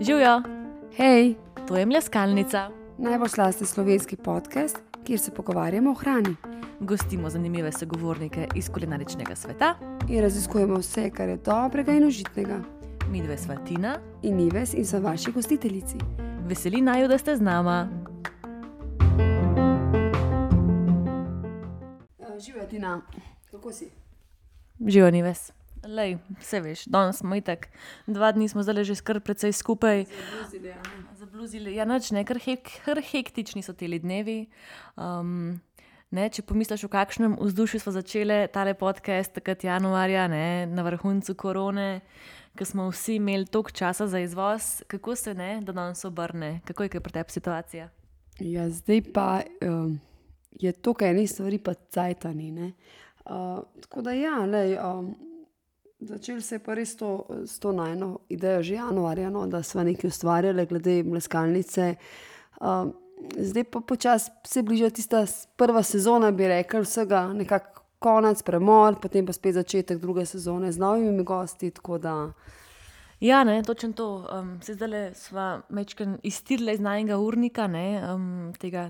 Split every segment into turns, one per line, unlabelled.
Živijo,
Hej,
to je mleskalnica.
najbolj slasten slovenski podcast, kjer se pogovarjamo o hrani
Gostimo zanimive sogovornike iz kulinaričnega sveta.
in raziskujemo vse, kar je dobrega in užitnega.
Mi dve sva Tina,
In Nives in so vaši gostiteljici.
veseli naju, da ste z nama.
Živijo ti na, kako si?
Živijo ni ves. Lej, vse veš, danes smo itak, dva dni smo zdaj že skrb precej skupaj. Zabluzili, ja, noč ne, kar, hek, kar hektični so ti dnevi. Um, ne, če pomisliš, v kakšnem vzdušju smo začeli tale podcast, takrat januarja, ne, na vrhuncu korone, ko smo vsi imeli toliko časa za izvoz, kako se ne, da danes obrne, kako je kaj pri tebi situacija?
Ja, zdaj pa um, je to, kar eni stvari pa cajtani. ne. Uh, tako da ja, lej, um, začel se je pa res to, to najno idejo že januarja, no, da smo nekaj ustvarjali glede mleskalnice. Um, zdaj pa počasi se bliža tista prva sezona, bi rekel, vsega nekako konec, premor, potem pa spet začetek druge sezone z novimi gosti. tako da,
Ja, ne, točno to. Um, se zdaj smo mečken iztirili iz najnega urnika, ne, um, tega,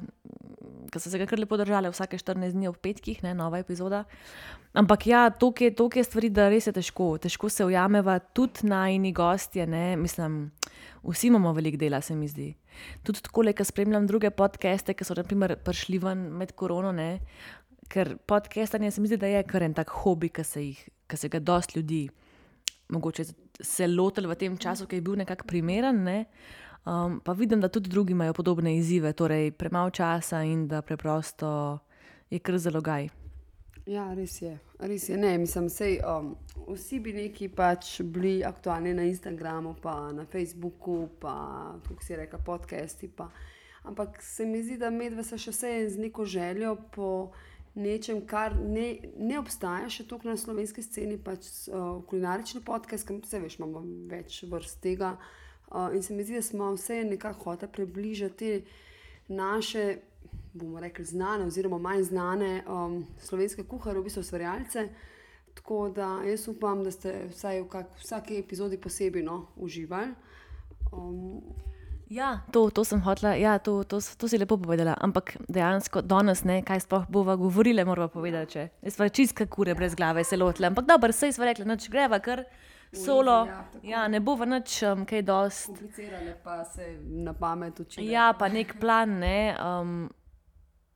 ki so se ga kar lepo držali, vsake 14 dni ob petkih, ne, nova epizoda. Ampak ja, toliko je, toliko je stvari, da res je težko. Težko se ujameva, tudi najni gostje, ne, mislim, vsi imamo veliko dela, se mi zdi. Tudi tako, ko spremljam druge podcaste, ki so naprimer prišli ven med korono, ne, ker podcastanje se mi zdi, da je kar en tak hobi, ki se, jih, ki se ga dost ljudi mogoče se lotili v tem času, ki je bil nekako primeren. Ne? Um, pa vidim, da tudi drugi imajo podobne izzive, torej premalo časa in da preprosto je kar zelo gaj.
Ja, res je. Res je. Ne, mislim, sej, um, vsi bi neki pač bili aktualni na Instagramu, pa na Facebooku, pa kako si rekel, podcasti. Pa. Ampak se mi zdi, da medve so še vse z neko željo po nečem, kar ne, ne obstaja še toliko na slovenski sceni, pač uh, kulinarični podcast, ki se veš, imamo več vrst tega. Uh, in se mi zdi, da smo vse nekako hoteli približati naše bomo rekli, znane, oziroma manj znane um, slovenske kuhare, v bistvu ustvarjalce. Tako da jaz upam, da ste vsaj v kak, vsaki epizodi posebej no, uživali. Um,
Ja, to, to sem hotla, ja, to, to, to si lepo povedala. Ampak dejansko danes, ne, kaj sploh bova govorila, moramo povedati. Če. Jaz pa čiska kure brez glave se lotila. Ampak dobro, sej smo rekli, noč greva kar solo.
ja, tako.
Ja, ne bova nič um, kaj dost.
komplicirane pa se na pamet učili.
Ja, pa nek plan, ne. Um,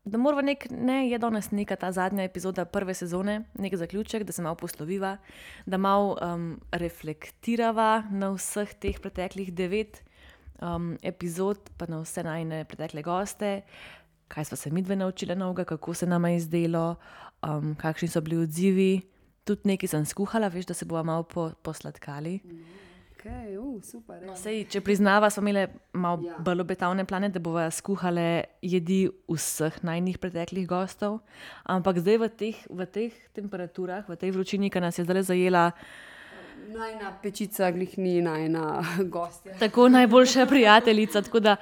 da moramo nek, ne, je danes neka ta zadnja epizoda prve sezone, nek zaključek, da se malo posloviva, da malo um, reflektirava na vseh teh preteklih devet um, epizod, pa na vse najne pretekle goste, kaj smo se mi dve naučili novega, kako se nam je izdelo, um, kakšni so bili odzivi. Tudi nekaj sem skuhala, veš, da se bomo malo po, posladkali.
Okay, uh, super, ja.
No, sej, če priznava, smo imeli malo
Ja.
bolj obetavne plane, da bomo skuhali jedi vseh najnih preteklih gostov, ampak zdaj v teh, v teh temperaturah, v tej vročini, ki nas je zdaj zajela,
Najna pečica, glihni, najna gostja.
tako najboljša prijateljica. Tako da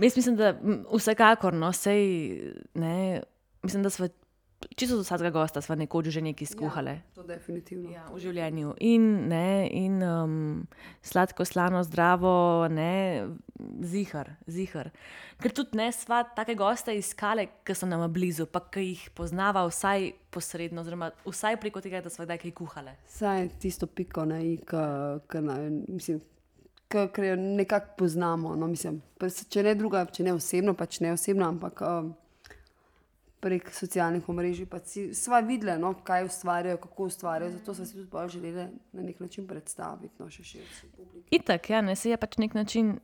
jaz mislim, da vsekakor, no, sej, ne, mislim, da smo čisto do vsakega gosta smo nekoč že nekaj skuhali.
Ja, to definitivno.
Ja, v življenju. In, ne, in um, sladko, slano, zdravo, ne, zihar, zihar. Ker tudi ne sva take goste iskale, ki so nam blizu, pa ki jih poznava vsaj posredno, oziroma vsaj preko tega, da smo kdaj kaj kuhale.
Saj tisto piko na i, ki jo nekako poznamo. No, mislim, pa če ne druga, če ne osebno, pač ne osebno, ampak um, prek socialnih omrežij. Sva videla, no, kaj ustvarjajo, kako ustvarjajo, zato smo si tudi bolj želeli na nek način predstaviti no, še širši publiki.
Itak, ja, ne, se je pač nek način.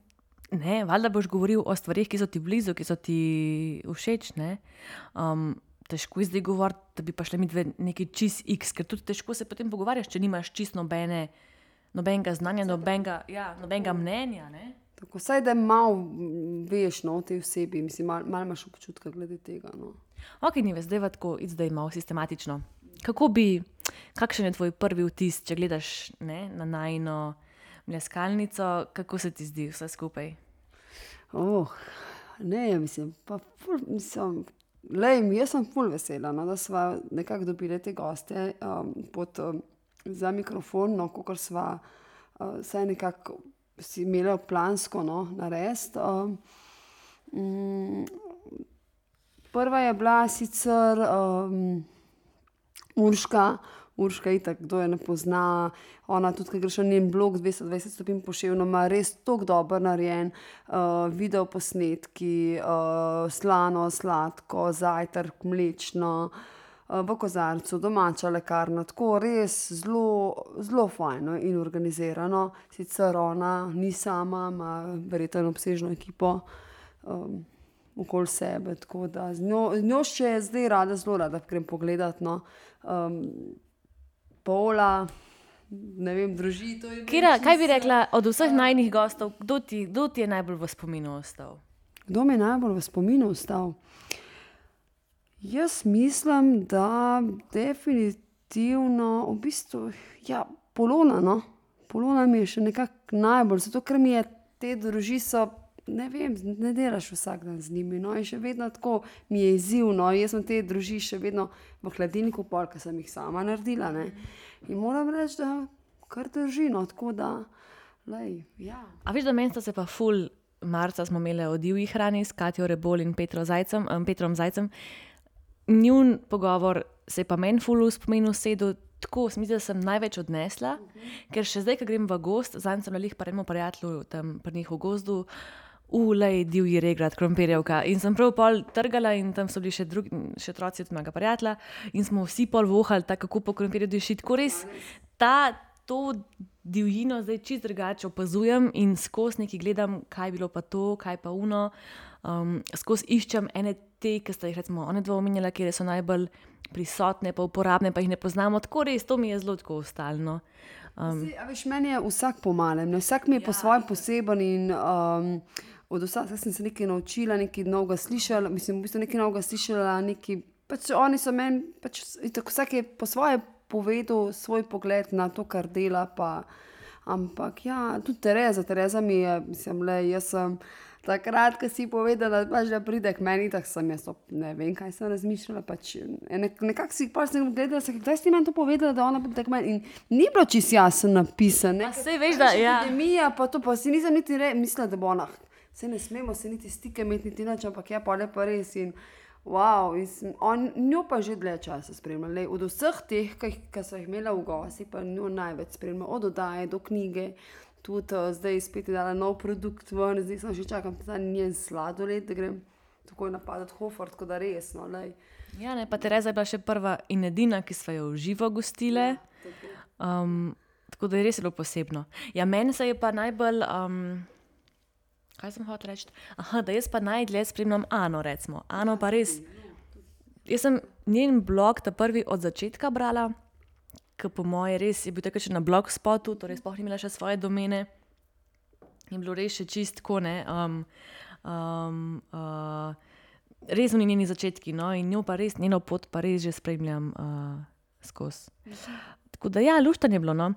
Ne, valjda boš govoril o stvarih, ki so ti blizu, ki so ti všeč. ne. Um, težko je zdaj govoriti, da bi pa šli mi dve neki čist X, ker tudi težko se potem pogovarjaš, če nimaš čist nobene, nobenega znanja, nobenega, ja, nobenega mnenja. Ne.
Tako, saj da malo veš no, o tej osebi, mislim, malo mal imaš občutka glede tega. No.
Ok, ni več, zdaj pa tako, zdaj malo sistematično. Kako bi, kakšen je tvoj prvi vtis, če gledaš ne, na najno mleskalnico, kako se ti zdi vse skupaj?
Oh, ne, mislim, pa ful, mislim, lej, jaz sem ful vesela, no, da smo nekako dobili te goste um, pod um, za mikrofon, no, kot sva uh, vsaj nekako si imela plansko no, narediti. Um, prva je bila sicer um, Urška. Urška je tako, kdo je ne pozna. Ona tudi, ki greš na njen blog 220 stopinj pošiljno, ima res tako dobro narejen, uh, video posnetki, uh, slano, sladko, zajtrk, mlečno, uh, v kozarcu, domača lekarna, tako res zelo, zelo fajno in organizirano. Sicer ona ni sama, ima verjetno obsežno ekipo. Okoli sebe, tako da z njo, z njo še zdaj rada, zelo rada grem pogledat. No. Um, pola, ne vem, družitev.
Kira, kaj bi rekla od vseh najnih gostov, kdo ti, kdo ti je najbolj v spominu ostal?
Kdo mi je najbolj v spominu ostal? Jaz mislim, da definitivno, v bistvu, ja, polona. No? Polona mi je še nekako najbolj, zato ker mi je te družine ne vem, ne delaš vsak dan z njimi. No, in še vedno tako mi je izzivno. Jaz sem te družine še vedno v hladilniku, pol, ki sem jih sama naredila. Ne. In moram reči, da kar držino, tako da. Lej, ja.
A veš, da meni sta se pa ful, marca smo imeli o divji hrani s Katijo Rebol in Petro Zajcem, um, Petrom Zajcem. Njun pogovor se je pa meni ful spominil sedel. Tako, mislim, da sem največ odnesla, uh -huh. ker še zdaj, ko grem v gost, zdaj sem na lih pa enemu prijatelju tam pri njih v gozdu, uh, ulej divji regrat, krompirjevka. In sem prav pol trgala in tam so bili še drugi, še otroci od mojega prijatelja in smo vsi pol vohali, tako kako po krompirju diši. Tako res ta, to divjino zdaj čist drugače opazujem in skozi neki gledam, kaj je bilo pa to, kaj pa uno. Um, skozi iščem ene te, ki ste jih recimo one dva omenjala, kjer so najbolj prisotne, pa uporabne, pa jih ne poznamo. Tako res, to mi je zelo tako ustalno.
Um, veš, meni je vsak pomalen, vsak mi je ja. po svojem poseben in um, od vsega sem se nekaj naučila, nekaj novega slišala, mislim, v bistvu nekaj novega slišala, nekaj, pač oni so meni, pač, tako vsak je po svoje povedal svoj pogled na to, kar dela. Pa, ampak ja, tudi Tereza, Tereza mi je, mislim, le jaz sem. Takrat, ko si povedala, da, pač, da pride k meni, tako sem jaz, ne vem, kaj sem razmišljala. Pač, ne, Nekako si pač gledala, da si meni to povedala, da ona pride k meni. In ni bilo čisto jasno napisano.
Vse veš, da je. Ja.
Epidemija, pa to pa si nisem niti re, mislila, da bo ona se ne smemo se niti stike imeti, niti noč, ampak je pa lepo res. In, wow, in on, njo pa že dlje časa spremljal. Od vseh teh, ki so jih imeli v gosti, pa njo največ spremljal, od oddaje do knjige. Tudi uh, zdaj spet je dala nov produkt, ven, zdaj sem že čakal, da je njen sladoled, da grem takoj napadati Hofer, tako da resno. Lej.
Ja, ne, pa Tereza je bila še prva in edina, ki so jo v živo gostile. Ja, um, tako da je res zelo posebno. Ja, meni se je pa najbolj. Um, Kaj sem hotel reči? Aha, da jaz pa najdlje spremljam Ano. Recimo. Ano pa res. Jaz sem njen blog, ta prvi od začetka brala, ki po moje res je bil tako še na blogspotu, torej sploh ni imela še svoje domene. Je bilo res še čistko, ne. Um, um, uh, res so njeni začetki, no, in njo pa res, njeno pot pa res že spremljam uh, skozi. Tako da, ja, luštanje je bilo. No.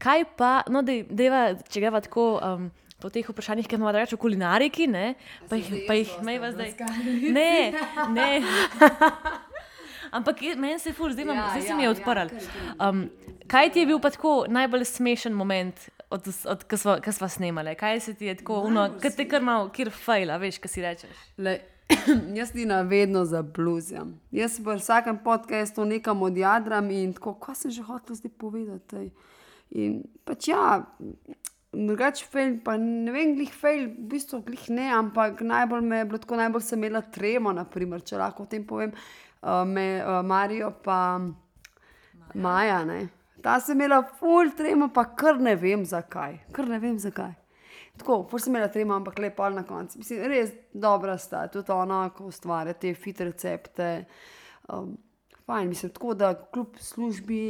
Kaj pa, no, da je, če greva tako. Um, po teh vprašanjih, ki imamo reči o kulinariki, ne, pa jih, pa jih imamo zdaj. Ne, ne. Ampak meni se fur, zdaj, ja, zdaj ja, se mi je odprl. Um, kaj ti je bil pa tako najbolj smešen moment, od, od, ko smo snemali? Kaj se ti je tako, uno, kaj te kar malo, kjer fajla, veš, kaj si rečeš?
Le. Jaz ti na vedno zabluzim. Jaz v vsakem podkastu nekam odjadram in tako, kaj sem že hotel zdaj povedati. In pač ja, drugače fail, pa ne vem, glih fail, v bistvu glih ne, ampak najbolj me je bilo tako, najbolj sem imela tremo, naprimer, če lahko o tem povem, uh, me, uh, Marijo pa Maja. Maja ne. Ta sem imela full tremo, pa kar ne vem zakaj, kar ne vem zakaj. Tako, full sem imela tremo, ampak lepo na koncu. Mislim, res dobra sta, tudi ona, ko ustvarja te fit recepte. Um, fajn, mislim, tako da kljub službi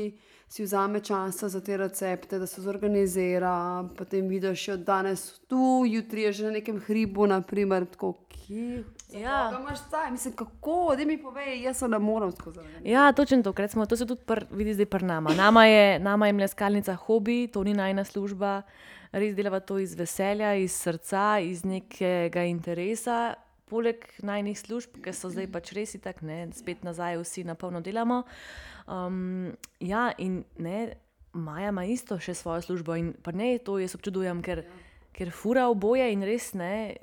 si vzame čas za te recepte, da se zorganizira, potem vidiš, da je danes tu, jutri je že na nekem hribu, naprimer, tako ki. Ja, da imaš taj, mislim, kako, da mi povej, jaz se ne morem skozi.
Ja, točno to, recimo, to se tudi pr, vidi zdaj pri nama. Nama je, nama je mleskalnica hobi, to ni najna služba, res delava to iz veselja, iz srca, iz nekega interesa. Poleg najnih služb, ki so zdaj pač res tako, spet nazaj, vsi na polno delamo. Uh, Um, ja, in ne, Maja ima isto še svojo službo in pa ne to jaz občudujem, ker, ker fura oboje in res ne.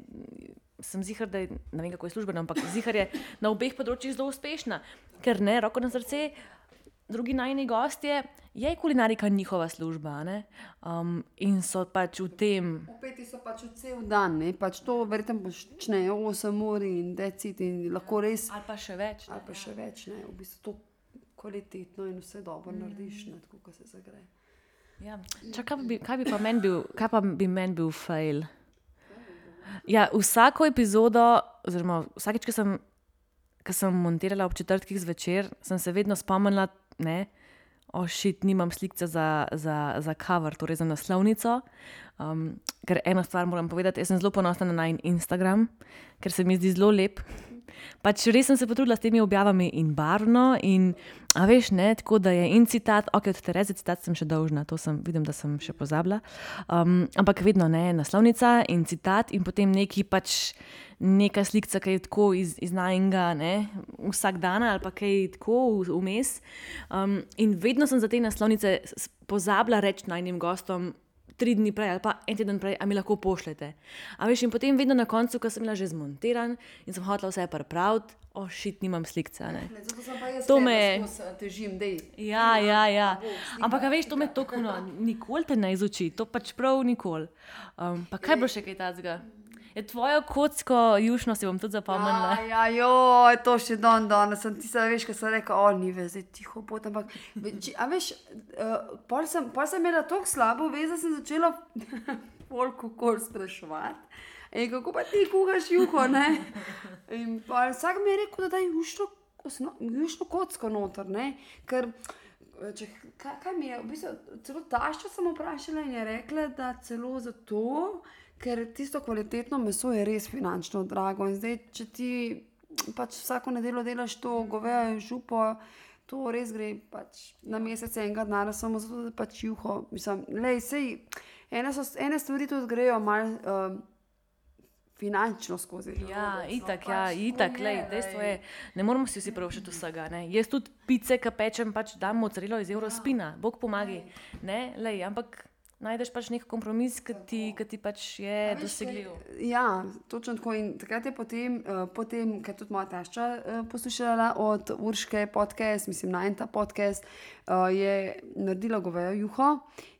Sem zihar, da je, ne vem kako je službena, ampak zihar je na obeh področjih zelo uspešna, ker ne, roko na srce, drugi najni gostje, je kulinarika njihova služba. ne. Um, in so pač v tem,
Upeti so pač v cel dan, ne? pač to verjetno počnejo 8 ur in decit in lahko res,
ali pa še več.
ali pa še več, ne, v bistvu to kvalitetno in vse dobro narediš, ne, tako kot se zagre.
Ja. Čak, kaj, bi, kaj bi pa meni bil, kaj pa bi meni bil fail? Ja, vsako epizodo, oziroma vsakeč, ko sem, ko sem montirala ob četrtkih zvečer, sem se vedno spomnila, da ošit, nimam slikce za, za, za cover, torej za naslovnico. Um, ker eno stvar moram povedati, jaz sem zelo ponosna na najn Instagram, ker se mi zdi zelo lep. Pač res sem se potrudila s temi objavami in barvno, in a veš, ne, tako da je in citat, ok, od Tereze citat sem še dolžna, to sem, vidim, da sem še pozabila. Um, ampak vedno ne, naslovnica in citat, in potem neki pač neka slika, ki je tako iz, iz najnega, ne, vsak dan ali pa kaj tako vmes. Um, in vedno sem za te naslovnice pozabila reči najnim gostom, tri dni prej ali pa en teden prej, a mi lahko pošljete. A veš, in potem vedno na koncu, ko sem bila že zmontiran in sem hotela vse pripraviti, ošit, nimam slikca. Ne.
Jaz
To me je-
skozi težim, dej.
Ja, ja, ja. Ampak, a veš, to me tako no, nikoli te ne izuči, to pač prav nikoli. Um, pa kaj bo še kaj takega? Je tvojo kocko jušno si bom tudi zapomnila.
Ja, ja, joj, to še don, don, sem ti se veš, ko sem rekel, o, ni zdaj tiho pot, ampak, veči- a veš, uh, pol sem, pol sem imela tako slabo veze, sem začela polko kol spraševati. In kako pa ti kuhaš juho, ne? In pa vsak mi je rekel, da daj jušno, osno- jušno kocko noter, ne? Ker, eh, če, kaj, kaj mi je, v bistvu, celo tašča sem vprašala in je rekla, da celo zato, ker tisto kvalitetno meso je res finančno drago. In zdaj, če ti pač vsako nedeljo delaš to govejo župo, to res gre pač na mesec enega denarja, samo zato, da pač juho. Mislim, lej, sej, ene, so, ene stvari tudi grejo malo um, finančno skozi.
Ja,
no,
itak,
pač
ja,
tako
itak, lej, dejstvo je, ne moramo si vsi privoščiti vsega. Ne. Jaz tudi pice, ki pečem, pač dam mozzarelo iz Eurospina, Bog pomagi. Ne, lej, ampak najdeš pač nek kompromis, ki ti, ki ti pač je dosegljiv.
Ja, točno tako. In takrat je potem, uh, potem ker tudi moja tašča uh, poslušala od Urške podcast, mislim, na en ta podcast, uh, je naredila govejo juho.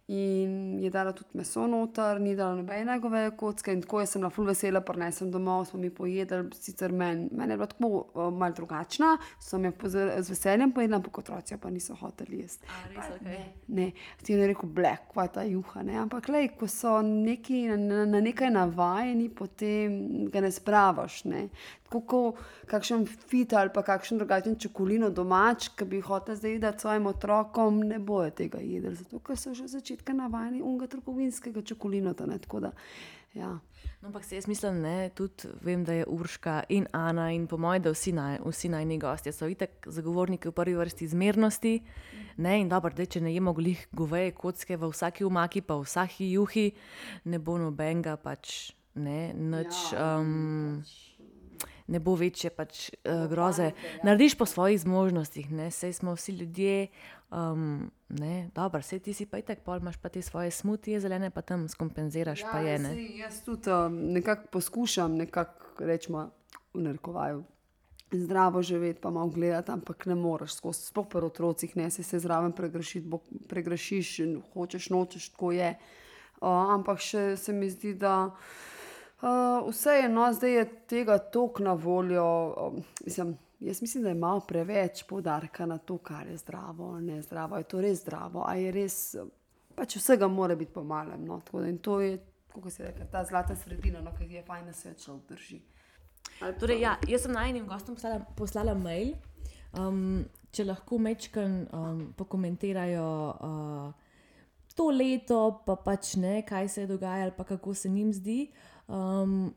In je dala tudi meso noter, ni dala nobene goveje kocke. In tako jaz sem bila ful vesela, prinesem domov, smo mi pojedli, sicer meni men je bila tako uh, malo drugačna, sem jo z veseljem pojedla, ampak otroci pa niso hoteli jesti.
res, okej.
Ne, ti je rekel, blek, kva ta juha. Ne? Ampak, lej, ko so neki, na, na nekaj navajeni, potem ga ne spravaš. Ne? Kot kakšen fit ali pa kakšen drugačen čokolino domač, ki bi hotel zdaj dati svojim otrokom, ne bojo tega jedli, zato ker so že od začetka navajeni unga trgovinskega čokolinota. ne, tako da, Ja.
No, ampak se jaz mislim, ne, tudi vem, da je Urška in Ana in po mojem, da vsi, naj, vsi najni gostje so itek zagovorniki v prvi vrsti zmernosti. Ne, in dobro, da če ne jemo glih goveje kocke v vsaki umaki, pa v vsaki juhi, ne bo nobenega pač ne, nič. Um, Ne bo večje pač, uh, groze. Narediš po svojih zmožnostih, ne? sej smo vsi ljudje. Um, ne, dobro, sej ti si pa itek, pol imaš pa te svoje smutije, zelene pa tam skompenziraš, pa je ne.
Ja, saj jaz tudi um, nekako poskušam, nekako rečemo v narekovaju. Zdravo živeti, pa malo gledati, ampak ne moreš skozi, sploh pri otrocih, ne se, se zraven pregrešiti, bo- pregrešiš, in hočeš, nočeš, tako je. Uh, ampak še se mi zdi, da uh, vse je, no, zdaj je tega tok na voljo. Um, mislim, jaz mislim, da je malo preveč poudarka na to, kar je zdravo, ne zdravo. Je to res zdravo, a je res, um, pač vsega mora biti po malem. No, tako da in to je, kako se reče, ta zlata sredina, no, ki je fajn, da se jo človek drži.
Torej, ja, jaz sem najnim gostom poslala, poslala mail, um, če lahko mečken um, pokomentirajo uh, to leto, pa pač ne, kaj se je dogajalo, pa kako se jim zdi. Um,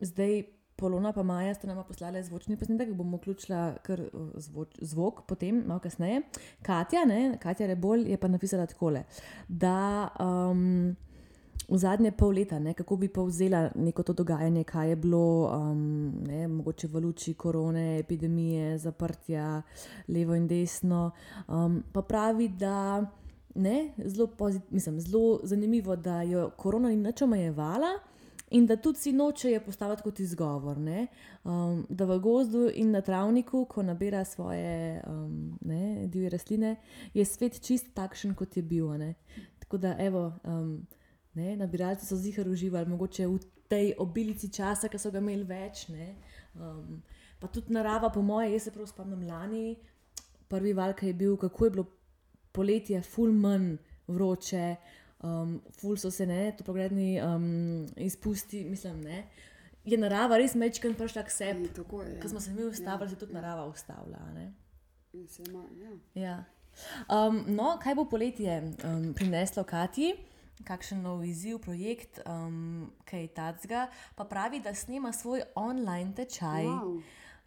zdaj, Polona pa Maja sta nama poslali zvočni posnetek, bomo vključila kar uh, zvoč, zvok, potem malo kasneje. Katja, ne, Katja Rebolj je pa napisala takole, da. Um, v zadnje pol leta, ne, kako bi povzela neko to dogajanje, kaj je bilo, um, ne, mogoče v luči korone, epidemije, zaprtja, levo in desno. Um, pa pravi, da ne, zelo, pozit, mislim, zelo zanimivo, da jo korona ni nič omejevala. In da tudi si nočejo postaviti kot izgovor, um, da v gozdu in na travniku, ko nabira svoje um, ne, divje rastline, je svet čist takšen, kot je bil. Ne. Tako da, evo, um, ne, nabiralci so zihar uživali, mogoče v tej obilici časa, ki so ga imeli več. Um, pa tudi narava, po mojem, jaz se prav spomnim lani, prvi val, ki je bil, kako je bilo poletje, full manj vroče, um, full so se ne, to pogledni um, izpusti, mislim, ne. Je narava res mečken prišla k sebi. Ko ja. smo se mi ustavili, ja, se tudi ja. narava ustavlja.
Ja.
Ja. Um, no, kaj bo poletje um, prineslo Kati? Kakšen nov izziv, projekt, um, kaj tacga, pa pravi, da snema svoj online tečaj. Wow.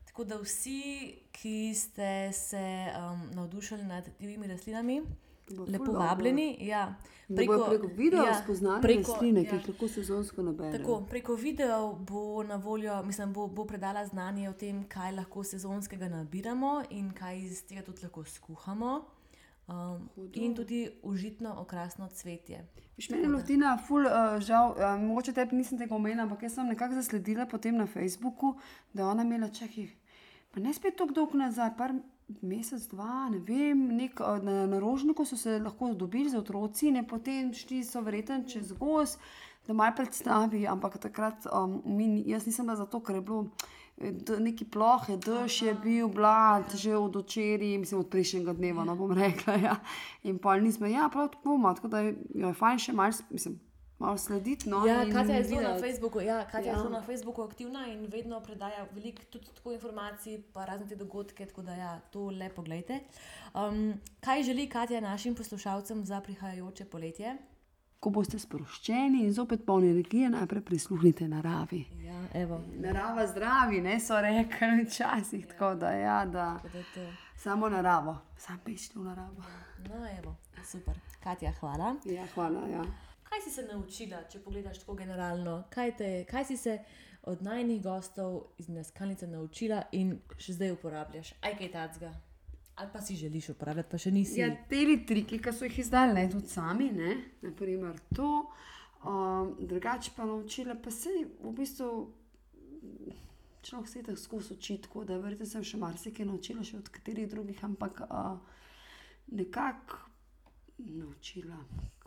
Tako da vsi, ki ste se um, navdušili nad divjimi rastlinami, lepo vabljeni. Ja,
preko, preko videa ja, spoznali rastline, ja. ki jih lahko sezonsko naberemo.
Preko videa bo na voljo, mislim, bo, bo predala znanje o tem, kaj lahko sezonskega nabiramo in kaj iz tega tudi lahko skuhamo. Um, in tudi užitno, okrasno cvetje.
Mene je Lotina, ful, uh, žal, uh, mogoče tebi nisem tega omenila, ampak jaz sem nekako zasledila potem na Facebooku, da ona imela čehih pa ne spet tako dolgo nazaj, par mesec, dva, ne vem, nek, na, na rožniku so se lahko dobili z otroci, in potem šli so verjeten čez goz, da malo predstavi, ampak takrat um, mi, jaz nisem bila zato, ker je bilo. Neki plohe, dež je bil, blad, že od včeraj, mislim, od prejšnjega dneva, no bom rekla. Ja. In pa nismo, ja, prav tako, tako da je, je fajn še malce, mislim, malo slediti. No,
ja, Katja je zelo na Facebooku, ja, Katja ja. je zelo na Facebooku aktivna in vedno predaja veliko tudi informacij, pa razne te dogodke. Tako da ja, to lepo gledajte. Um, kaj želi Katja našim poslušalcem za prihajajoče poletje?
Ko boste sproščeni in zopet polni energije, najprej prisluhnite naravi.
Ja,
Narava zdravi, ne so rekli včasih. Ja. Tako da, ja, da, da samo naravo, sam pišite v naravo.
No, evo, super. Katja, hvala.
Ja, hvala. Ja.
Kaj si se naučila, če pogledaš tako generalno? Kaj, te, kaj si se od najnih gostov iz Neskalnice naučila in še zdaj uporabljaš? Aj kaj tacga? Ali pa si želiš uporabljati, pa še nisi?
Ja, te triki, ki so jih izdali, ne tudi sami, ne, naprimer to. Um, drugače pa naučila, pa se v bistvu. Človek se je tako skozi učitko, da verjete, sem še marsikaj naučila, še od katerih drugih, ampak uh, nekako naučila,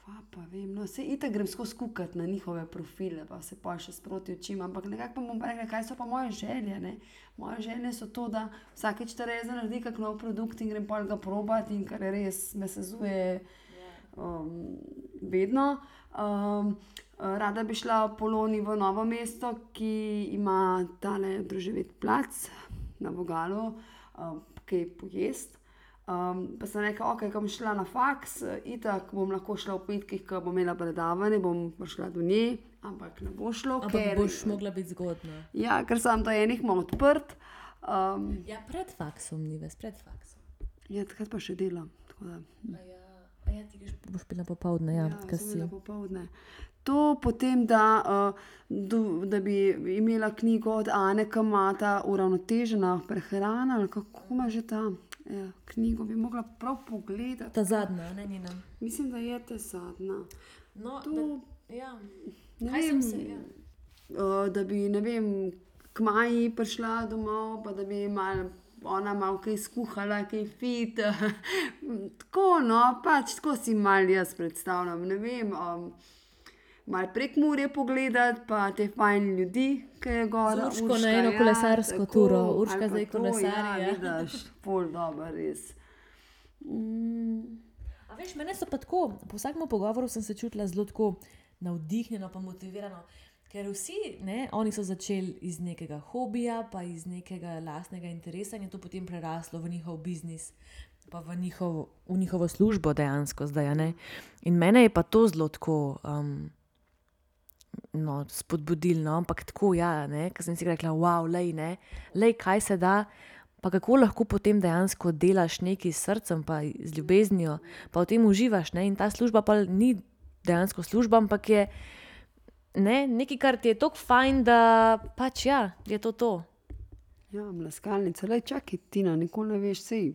kva pa vem. No, se itek grem skozi kukat na njihove profile, pa se pa še sproti učim. Ampak nekako pa bom rekla, kaj so pa moje želje. Ne? Moje želje so to, da vsakeč te reze naredi kak nov produkt in grem pa ga probati in kar res me sezuje um, vedno. Um, Rada bi šla v Poloni v novo mesto, ki ima tale druživeti plac na Vogalu, um, ki je pojest. Um, pa sem rekel, ok, bom šla na faks, itak bom lahko šla v petkih, ko bom imela predavanje, bom prišla do nje, ampak ne bo šlo.
Ampak ker boš mogla biti zgodna.
Ja, ker sem to enih imel odprt. Um,
ja, pred faksom, ni več pred faksom.
Ja, takrat pa še delam.
Ja, ja, ti greš, boš bila popovdne, ja,
ja kaj si. Popovdne. To potem, da, uh, do, da bi imela knjigo od Ane Kamata, uravnotežena prehrana, ali kako ima že tam. Ja, knjigo bi mogla prav pogledati.
Ta zadnja, ne njena.
Mislim, da je ta zadnja.
No, to, da, ja.
Kaj vem, se, ja. uh, da bi, ne vem, k Maji prišla domov, pa da bi mal, ona malo kaj skuhala, kaj fit. tako, no, pač tako si mal jaz predstavljam. Ne vem. Um, malo prek Murje pogledati, pa te fajn ljudi, ki je gor.
Urško na eno ja, kolesarsko tako, turo, urška zdaj kolesarja.
Ja, vidiš, pol dobro, res.
Mm. A veš, mene so pa tako, po vsakem pogovoru sem se čutila zelo navdihnjeno, pa motivirano. Ker vsi, ne, oni so začeli iz nekega hobija, pa iz nekega lastnega interesa in je to potem preraslo v njihov biznis, pa v, njihov, v njihovo službo dejansko zdaj. Ne. In mene je pa to zelo tako. Um, no, spodbudilno, ampak tako, ja, ker sem si rekla, wow, lej, ne, lej, kaj se da. Pa kako lahko potem dejansko delaš nekaj s srcem, pa z ljubeznijo, pa v tem uživaš. Ne? In ta služba pa ni dejansko služba, ampak je ne? nekaj, kar ti je tako fajn, da pač ja, je to to.
Ja, mlaskalnica, le čakaj, ti na nikoli ne veš, sej.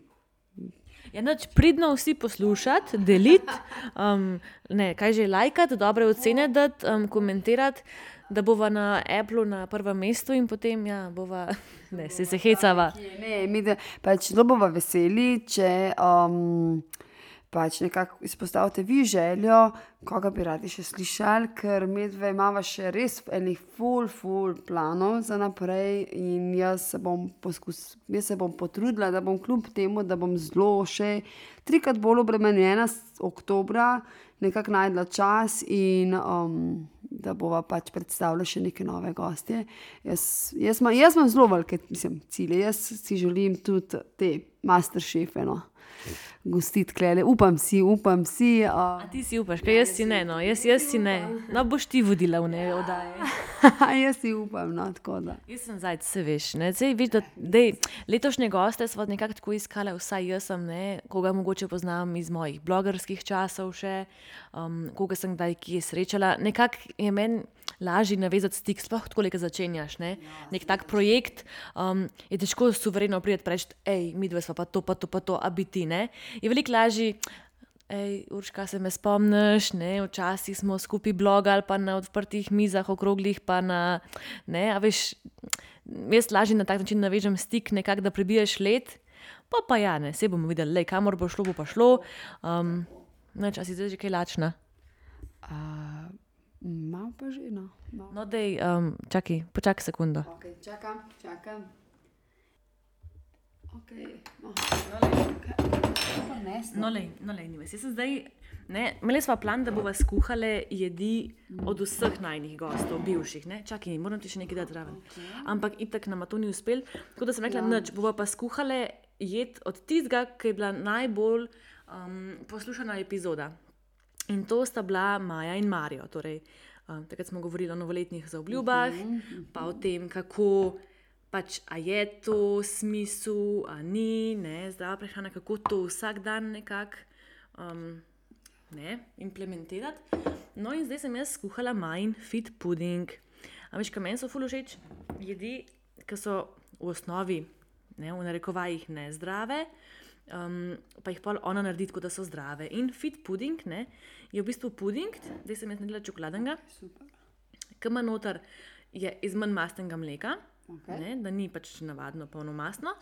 Ja, noč pridno vsi poslušati, deliti, um, ne, kaj že lajkati, dobre ocene dati, um, komentirati, da bova na Apple na prvem mestu in potem ja, bova, ne, se se hecava.
Ne, mi da, pač zelo bomo veseli, če um, pač nekako izpostavite vi željo, koga bi radi še slišali, ker mi dve imamo še res enih full, full planov za naprej in jaz se bom poskus, jaz se bom potrudila, da bom kljub temu, da bom zelo še trikrat bolj obremenjena oktobra, nekako najdla čas in um, da bova pač predstavila še neke nove goste. Jaz, jaz, ma, jaz imam zelo velike mislim, cilje, jaz si želim tudi te masterchefe. No. Gostiti klele, upam si, upam si. Uh,
A ti si upaš, kaj jaz si ne, no, jaz, jaz si ne. No, boš ti vodila v ne oddaje.
jaz si upam, no, tako da.
Jaz sem zdaj, se veš, ne, zdaj veš, da dej, letošnje goste smo nekako tako iskali, vsaj jaz sem, ne, koga mogoče poznam iz mojih blogerskih časov še, um, koga sem kdaj kje srečala. Nekako je meni lažje navezati stik, sploh tako, ko začenjaš, ne, nek tak projekt, um, je težko suvereno priti in reči, hej, mi dve smo pa to, pa to, pa to, a biti, ne. Je veliko lažje. Ej, Urška, se me spomniš, ne? včasih smo skupaj blogali, pa na odprtih mizah, okroglih, pa na. Ne, a veš, jaz lažje na tak način navežem stik, nekako da prebiješ let, pa pa ja, ne, se bomo videli, lej, kamor bo šlo, bo pa šlo. Um, Neč, a si zdaj že kaj lačna?
Uh, že, no. Malo.
No, dej, um, čakaj, počakaj sekundo.
Okay, čakam, čakam. Okay, no.
No, lej, no, lej, nives. Jaz sem zdaj. Ne, imeli smo plan, da bomo skuhali jedi od vseh najnih gostov, bivših. Ne? Čakaj, moram ti še nekaj dati zraven. Ampak itak nam to ni uspel. Tako da sem rekla, ja. noč bomo pa skuhali jed od tistega, ki je bila najbolj um, poslušana epizoda. In to sta bila Maja in Marijo. Torej, um, takrat smo govorili o novoletnih zaobljubah, pa o tem, kako pač, a je to smisel, a ni, ne, zdrava prehrana, kako to vsak dan nekako um, ne, implementirati. No, in zdaj sem jaz skuhala majhen fit pudding. A veš, kaj meni so fulužeč jedi, ki so v osnovi, ne, v narekovajih, ne zdrave. Um, pa jih pa ona naredi tako, da so zdrave. In fit pudding ne, je v bistvu pudding, zdaj sem jaz naredila čokoladnega, ki ima noter iz manj mastnega mleka,
Okay.
ne, da ni pač navadno polnomastno,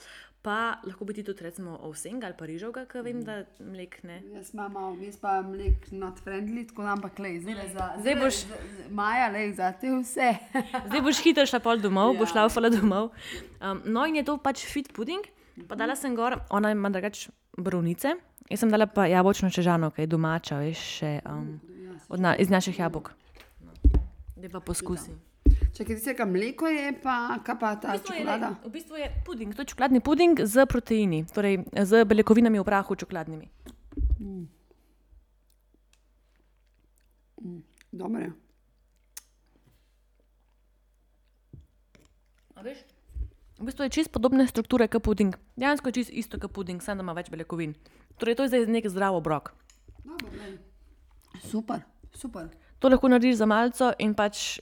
pa lahko bi ti tudi recimo ovsenga ali pa rižovga, ker vem, da mlek ne.
Jaz imam malo, jaz pa mlek not friendly, tako da ampak le, zdaj le za.
Zdaj boš-
z- z- Maja, le za te vse.
Zdaj boš hitro šla pol domov, ja. boš laufala domov. Um, no, in je to pač fit pudding, pa dala sem gor, ona ima drugač brovnice, jaz sem dala pa jabolčno čežano, ki je domača, veš, še, um, na, iz naših jabolk. Da pa poskusim.
Čakaj, ti se kam mleko je, pa kaj pa ta
V bistvu, je,
čokolada?
le- v bistvu je puding, to je čokoladni puding z proteini, torej z beljakovinami v prahu čokoladnimi.
Dobro je.
A veš? V bistvu je čist podobne strukture kot puding. Dejansko je čist isto kot puding, samo da ima več beljakovin. Torej, to je zdaj nek zdrav obrok.
Dobro, glej. Super, super.
To lahko narediš za malce in pač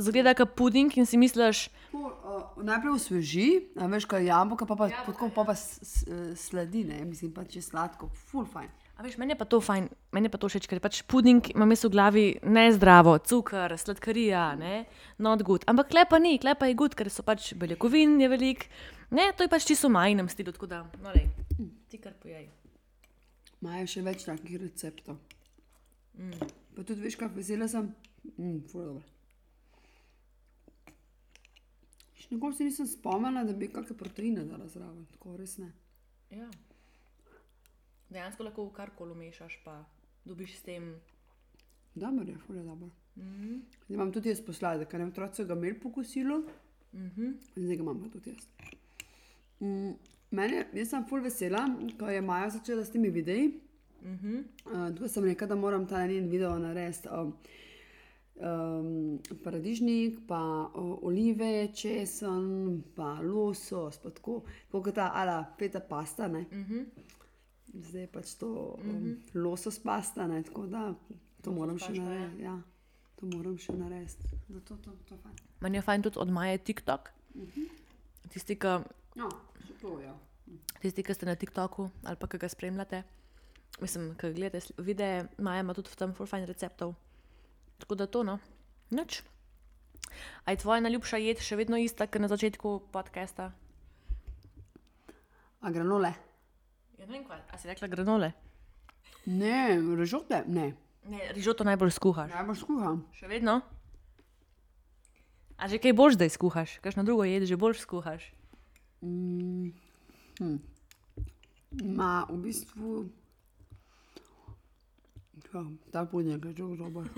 zgleda kot puding in si misliš,
Tako, uh, najprej osveži, a veš, kaj je jabolka, pa pa tako pa, pa s- sledi, ne, mislim pa če sladko, full fajn.
a veš, meni je pa to fajn, meni je pa to všeč, ker je pač puding ima meso v glavi nezdravo, cukor, sladkarija, ne, not good. Ampak klepa ni, klepa je good, ker so pač beljakovin je velik, ne, to je pač čisto v majnem stilu, tako da, no, lej, ti kar pojej.
Imajo še več takih receptov. Mm. Pa tudi veš, kaj vesela sem. Mm, ful dobro. Še nikoli si nisem spomnila, da bi kakšne proteine dala zraven, tako res ne.
Ja. Dejansko lahko karkoli mešaš, pa dobiš s tem.
Dobro je, ful je dobro. Mm. Zdaj imam tudi jaz posladek, ker otroci so ga imeli po kosilu. Mm -hmm. Zdaj ga imam pa tudi jaz. Mm, mene, jaz sem ful vesela, ko je Maja začela s temi videi. Mm -hmm. uh, Tukaj sem rekla, da moram ta njen video narediti. Um, um, paradižnik, pa o, olive, česen, pa losos, pa tako, kot ta ala peta pasta. Mm -hmm. Zdaj je pač to um, mm -hmm. losos pasta, ne, tako da to moram še
pašta, ja.
narediti. Ja, to moram še narediti. Zato to, to fajn.
Meni je fajn tudi od Maje TikTok. Tisti, ki
No, še to je. Ja.
Tisti, ki ste na TikToku ali pa ki ga spremljate, mislim, ki gledate videe, Maja ima tudi v tem full fajn receptov. Tako da to, no, nič. A je tvoja najljubša jed še vedno ista, kot na začetku podcasta?
A granole?
Ja, ne vem, kaj. A si rekla granole?
Ne, režote? Ne.
Ne, rižoto najbolj skuhaš.
Najbolj skuham.
Še vedno? A že kaj boš zdaj skuhaš? Kakšno drugo jed že boš skuhaš?
Mm, hm. Ma, v bistvu. Ja, ta puding je zelo dober.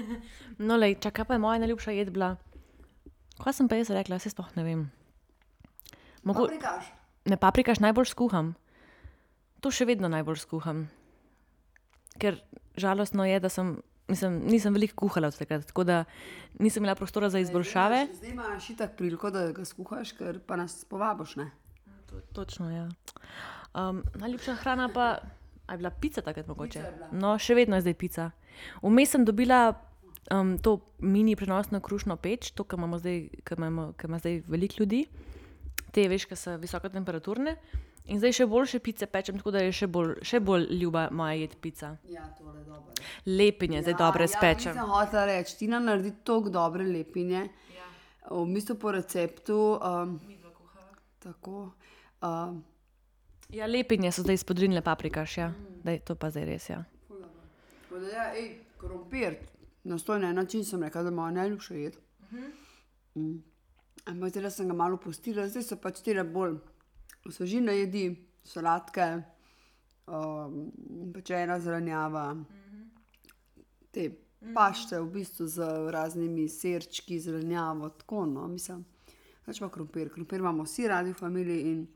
No, lej, čakaj, pa je moja najljubša jed bila. Kaj sem pa jaz rekla, se sploh ne vem. Mogo,
Paprikaš?
ne paprikaš najbolj skuham. To še vedno najbolj skuham. Ker žalostno je, da sem, mislim, nisem veliko kuhala od takrat, tako da nisem imela prostora za izboljšave.
Zdaj imaš itak priliko, da ga skuhaš, ker pa nas povabiš, ne?
To, točno, ja. Um, najljubša hrana pa a je bila pica takrat mogoče. No, še vedno je zdaj pica. Vmes sem dobila um, to mini prenosno krušno peč, to, kar imamo zdaj, kar imamo, kar ima zdaj veliko ljudi. Te, veš, ki so visokotemperaturne. In zdaj še boljše pice pečem, tako da je še bolj, še bolj ljuba moja jed pica.
Ja, tole je dobro.
Lepinje zdaj dobre
ja,
spečem.
Nisem hotela reči, Tina naredi tako dobre lepinje.
Ja.
V bistvu po receptu. Um, tako. Um,
Ja, lepinje so zdaj spodrinile paprikaš, ja. Daj, to pa zdaj res, ja.
Tako da ja, ej, krompir, na stoj na en način sem rekla, da ima najljubša jed. Mm. Ampak zdaj sem ga malo pustila, zdaj so pač tele bolj osvežine jedi, sladke, um, pečena zelenjava, te pašte v bistvu z raznimi sirčki, zelenjavo, tako no, mislim. Več pa krompir, krompir imamo vsi radi v familiji in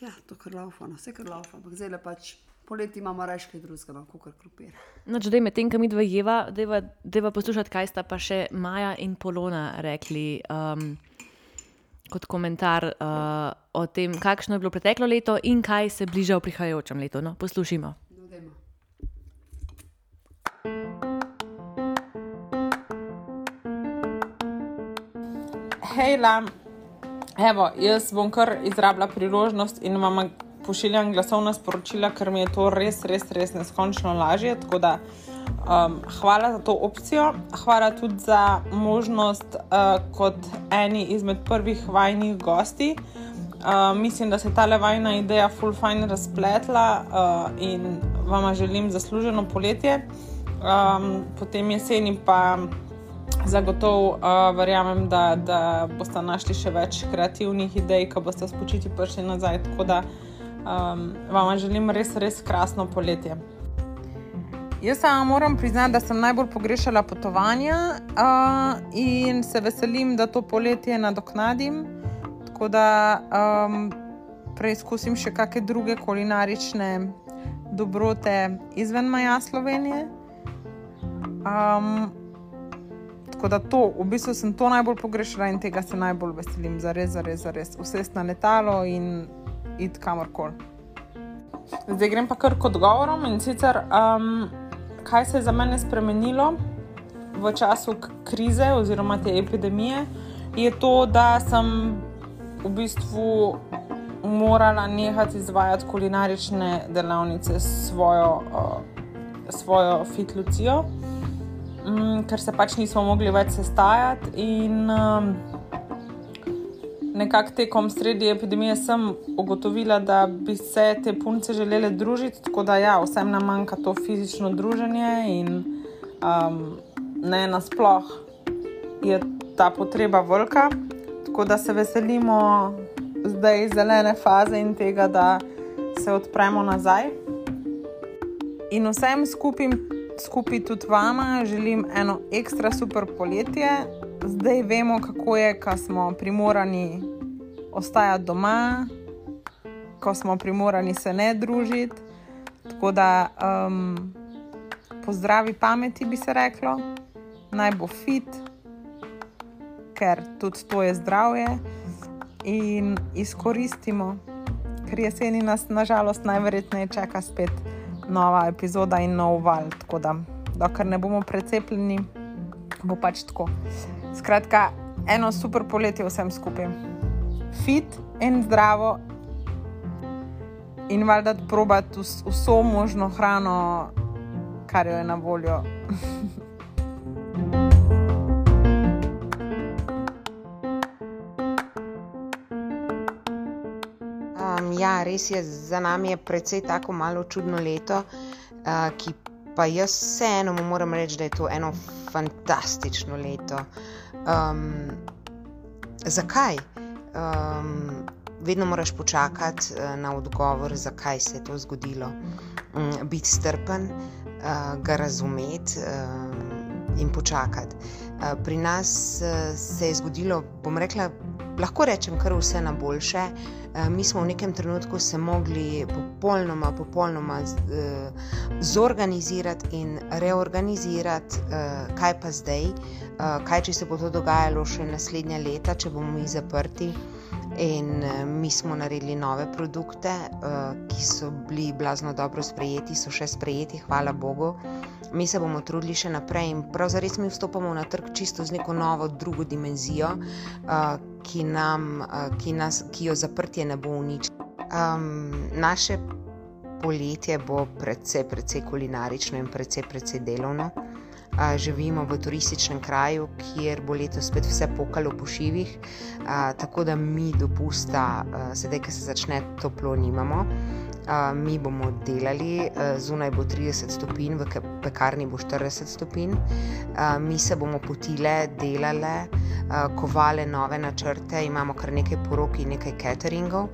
ja, to kar laufa, no, vse kar laufa, ampak zdaj le pač poleti imamo reč kaj drugega, no, kot krompir.
Noč, da je medtem, ko mi dva jeva, deva poslušati, kaj sta pa še Maja in Polona rekli um, kot komentar uh, o tem, kakšno je bilo preteklo leto in kaj se bliža v prihajajočem letu. No, poslušimo.
No, dajmo.
Hejla, evo, jaz bom kar izrabila priložnost in vam pošiljam glasovna sporočila, ker mi je to res, res, res neskončno lažje. Da um, hvala za to opcijo, hvala tudi za možnost uh, kot eni izmed prvih vajnih gosti. Uh, mislim, da se je ta levajna ideja full fine razpletla uh, in vam želim zasluženo poletje. Um, potem jeseni pa zagotovo uh, verjamem, da, da boste našli še več kreativnih idej, ko boste spočiti prišli nazaj. Tako da um, vam želim res, res krasno poletje. Jaz sama moram priznati, da sem najbolj pogrešala potovanja uh, in se veselim, da to poletje nadoknadim. Tako da um, preizkusim še kakšne druge kulinarične dobrote izven meja Slovenije. Um, tako da to, v bistvu sem to najbolj pogrešala in tega se najbolj veselim, za res, za res, za res. Vse na letalo in id kamorkoli. Zdaj grem pa kar kot govorom in sicer, um, kaj se je za mene spremenilo v času k- krize oziroma te epidemije, je to, da sem v bistvu morala nehati izvajati kulinarične delavnice s svojo, uh, svojo fitlucijo, um, ker se pač nismo mogli več sestajati. In um, nekako tekom sredi epidemije sem ugotovila, da bi se te punce želele družiti, tako da ja, vsem nam manjka to fizično druženje in um, ne nasploh je ta potreba velika. Tako da se veselimo zdaj zelene faze in tega, da se odpremo nazaj. In vsem skupaj, skupaj tudi vama, želim eno ekstra super poletje. Zdaj vemo, kako je, ko smo primorani ostajati doma, ko smo primorani se ne družiti. Tako da um, pozdravi pameti, bi se reklo, naj bo fit, ker tudi to je zdravje. In izkoristimo, ker jeseni nas nažalost najverjetneje čaka spet nova epizoda in nov val. Tako da, dokler ne bomo precepljeni, bo pač tako. Skratka, eno super poletje vsem skupaj. Fit in zdravo in valjda probati vs vso možno hrano, kar jo je na voljo.
ja, res je, za nami je precej tako malo čudno leto, uh, ki pa jaz vseeno moram reči, da je to eno fantastično leto. Um, zakaj? Um, vedno moraš počakati uh, na odgovor, zakaj se je to zgodilo. Um, biti strpen, uh, ga razumeti uh, in počakati. Uh, pri nas uh, se je zgodilo, bom rekla, lahko rečem, kar vse na boljše. Uh, mi smo v nekem trenutku se mogli popolnoma, popolnoma uh, zorganizirati in reorganizirati, uh, kaj pa zdaj, kaj če se bo to dogajalo še naslednja leta, če bomo mi zaprti. In uh, mi smo naredili nove produkte, uh, ki so bili blazno dobro sprejeti, so še sprejeti, hvala Bogu. Mi se bomo trudili še naprej in pravzaprav mi vstopamo na trg čisto z neko novo, drugo dimenzijo, uh, ki, nam, ki, nas, ki jo zaprtje ne bo uničilo. Um, naše poletje bo precej, precej kulinarično in precej, precej delovno. Uh, živimo v turističnem kraju, kjer bo letos spet vse pokalo po šivih, uh, tako da mi dopusta, sedaj, ko se začne toplo, nimamo. Uh, mi bomo delali, uh, zunaj bo 30 stopinj, v pekarni bo 40 stopinj, uh, mi se bomo potile, delale, uh, kovale nove načrte, imamo kar nekaj porok in nekaj cateringov.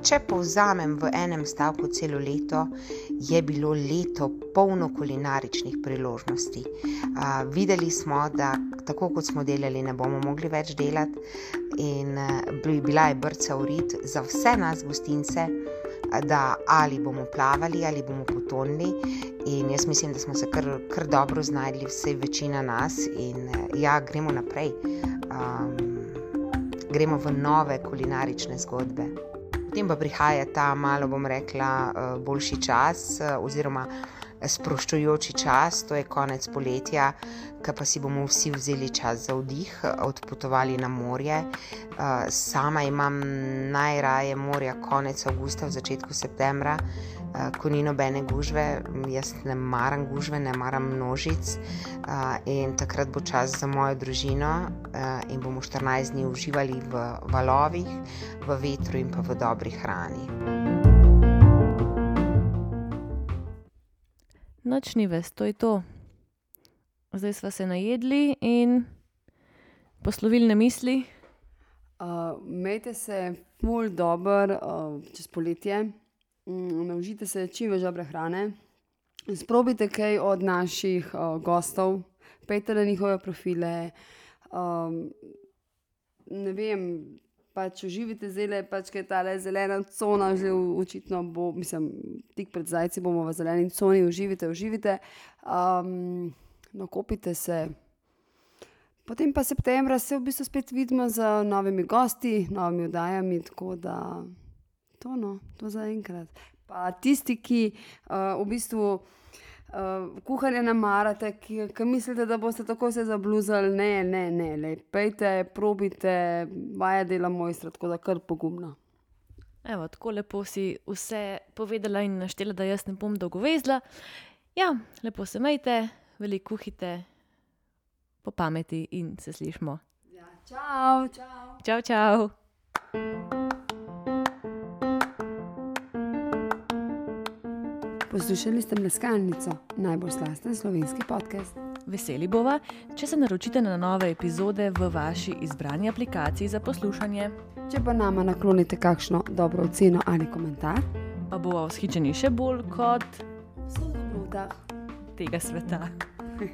Če povzamem v enem stavku celo leto, je bilo leto polno kulinaričnih priložnosti. Videli smo, da tako kot smo delali, ne bomo mogli več delati, in uh, bila je brca urit za vse nas, gostince, da ali bomo plavali ali bomo potonili. In jaz mislim, da smo se kar, kar dobro znašli, vse večina nas, in ja, gremo naprej. Um, gremo v nove kulinarične zgodbe. Potem pa prihaja ta malo, bom rekla, boljši čas, oziroma sproščujoči čas, to je konec poletja, ki pa si bomo vsi vzeli čas za vdih, odpotovali na morje. Sama imam najraje morja konec avgusta, v začetku septembra. Ko ni nobene gužve, jaz ne maram gužve, ne maram množic, in takrat bo čas za mojo družino, in bomo 14 dni uživali v valovih, v vetru in pa v dobri hrani.
Noč ni ves, to je to. Zdaj smo se najedli in poslovilne misli.
Uh, Imejte se ful dobro uh, čez poletje, naučite se čim več dobre hrane. Sprobajte kaj od naših uh, gostov, pejte na njihove profile. Um, ne vem, pač uživite zdaj, pač, je ta zelena cona že očitno bo, mislim, tik pred zdajci bomo v zeleni coni, uživite, uživite. Um, nakopite se. Potem pa septembra se v bistvu spet vidimo z novimi gosti, novimi oddajami, tako da to no, to zaenkrat. Pa tisti, ki uh, v bistvu uh, kuhanje ne marate, ki, ki mislite, da boste tako se zabluzali, ne, ne, ne, le pejte, probite, vaja dela mojstra, tako da kar pogumno.
Evo, tako lepo si vse povedala in naštela, da jaz ne bom dolgo vezla. Ja, lepo se imejte, veliko kuhajte, po pameti in se slišimo.
Ja, čau, čau.
Čau, čau.
Poslušali ste Mleskalnico, najbolj slasten slovenski podcast.
Veseli bova, če se naročite na nove epizode v vaši izbrani aplikaciji za poslušanje.
Če pa nama naklonite kakšno dobro oceno ali komentar,
Pa bova vzhičeni še bolj kot
so v dobrotah.
tega sveta.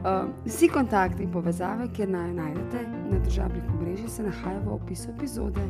Um, vsi kontakti in povezave, kjer naj najdete na državnih omrežjih, se nahajajo v opisu epizode.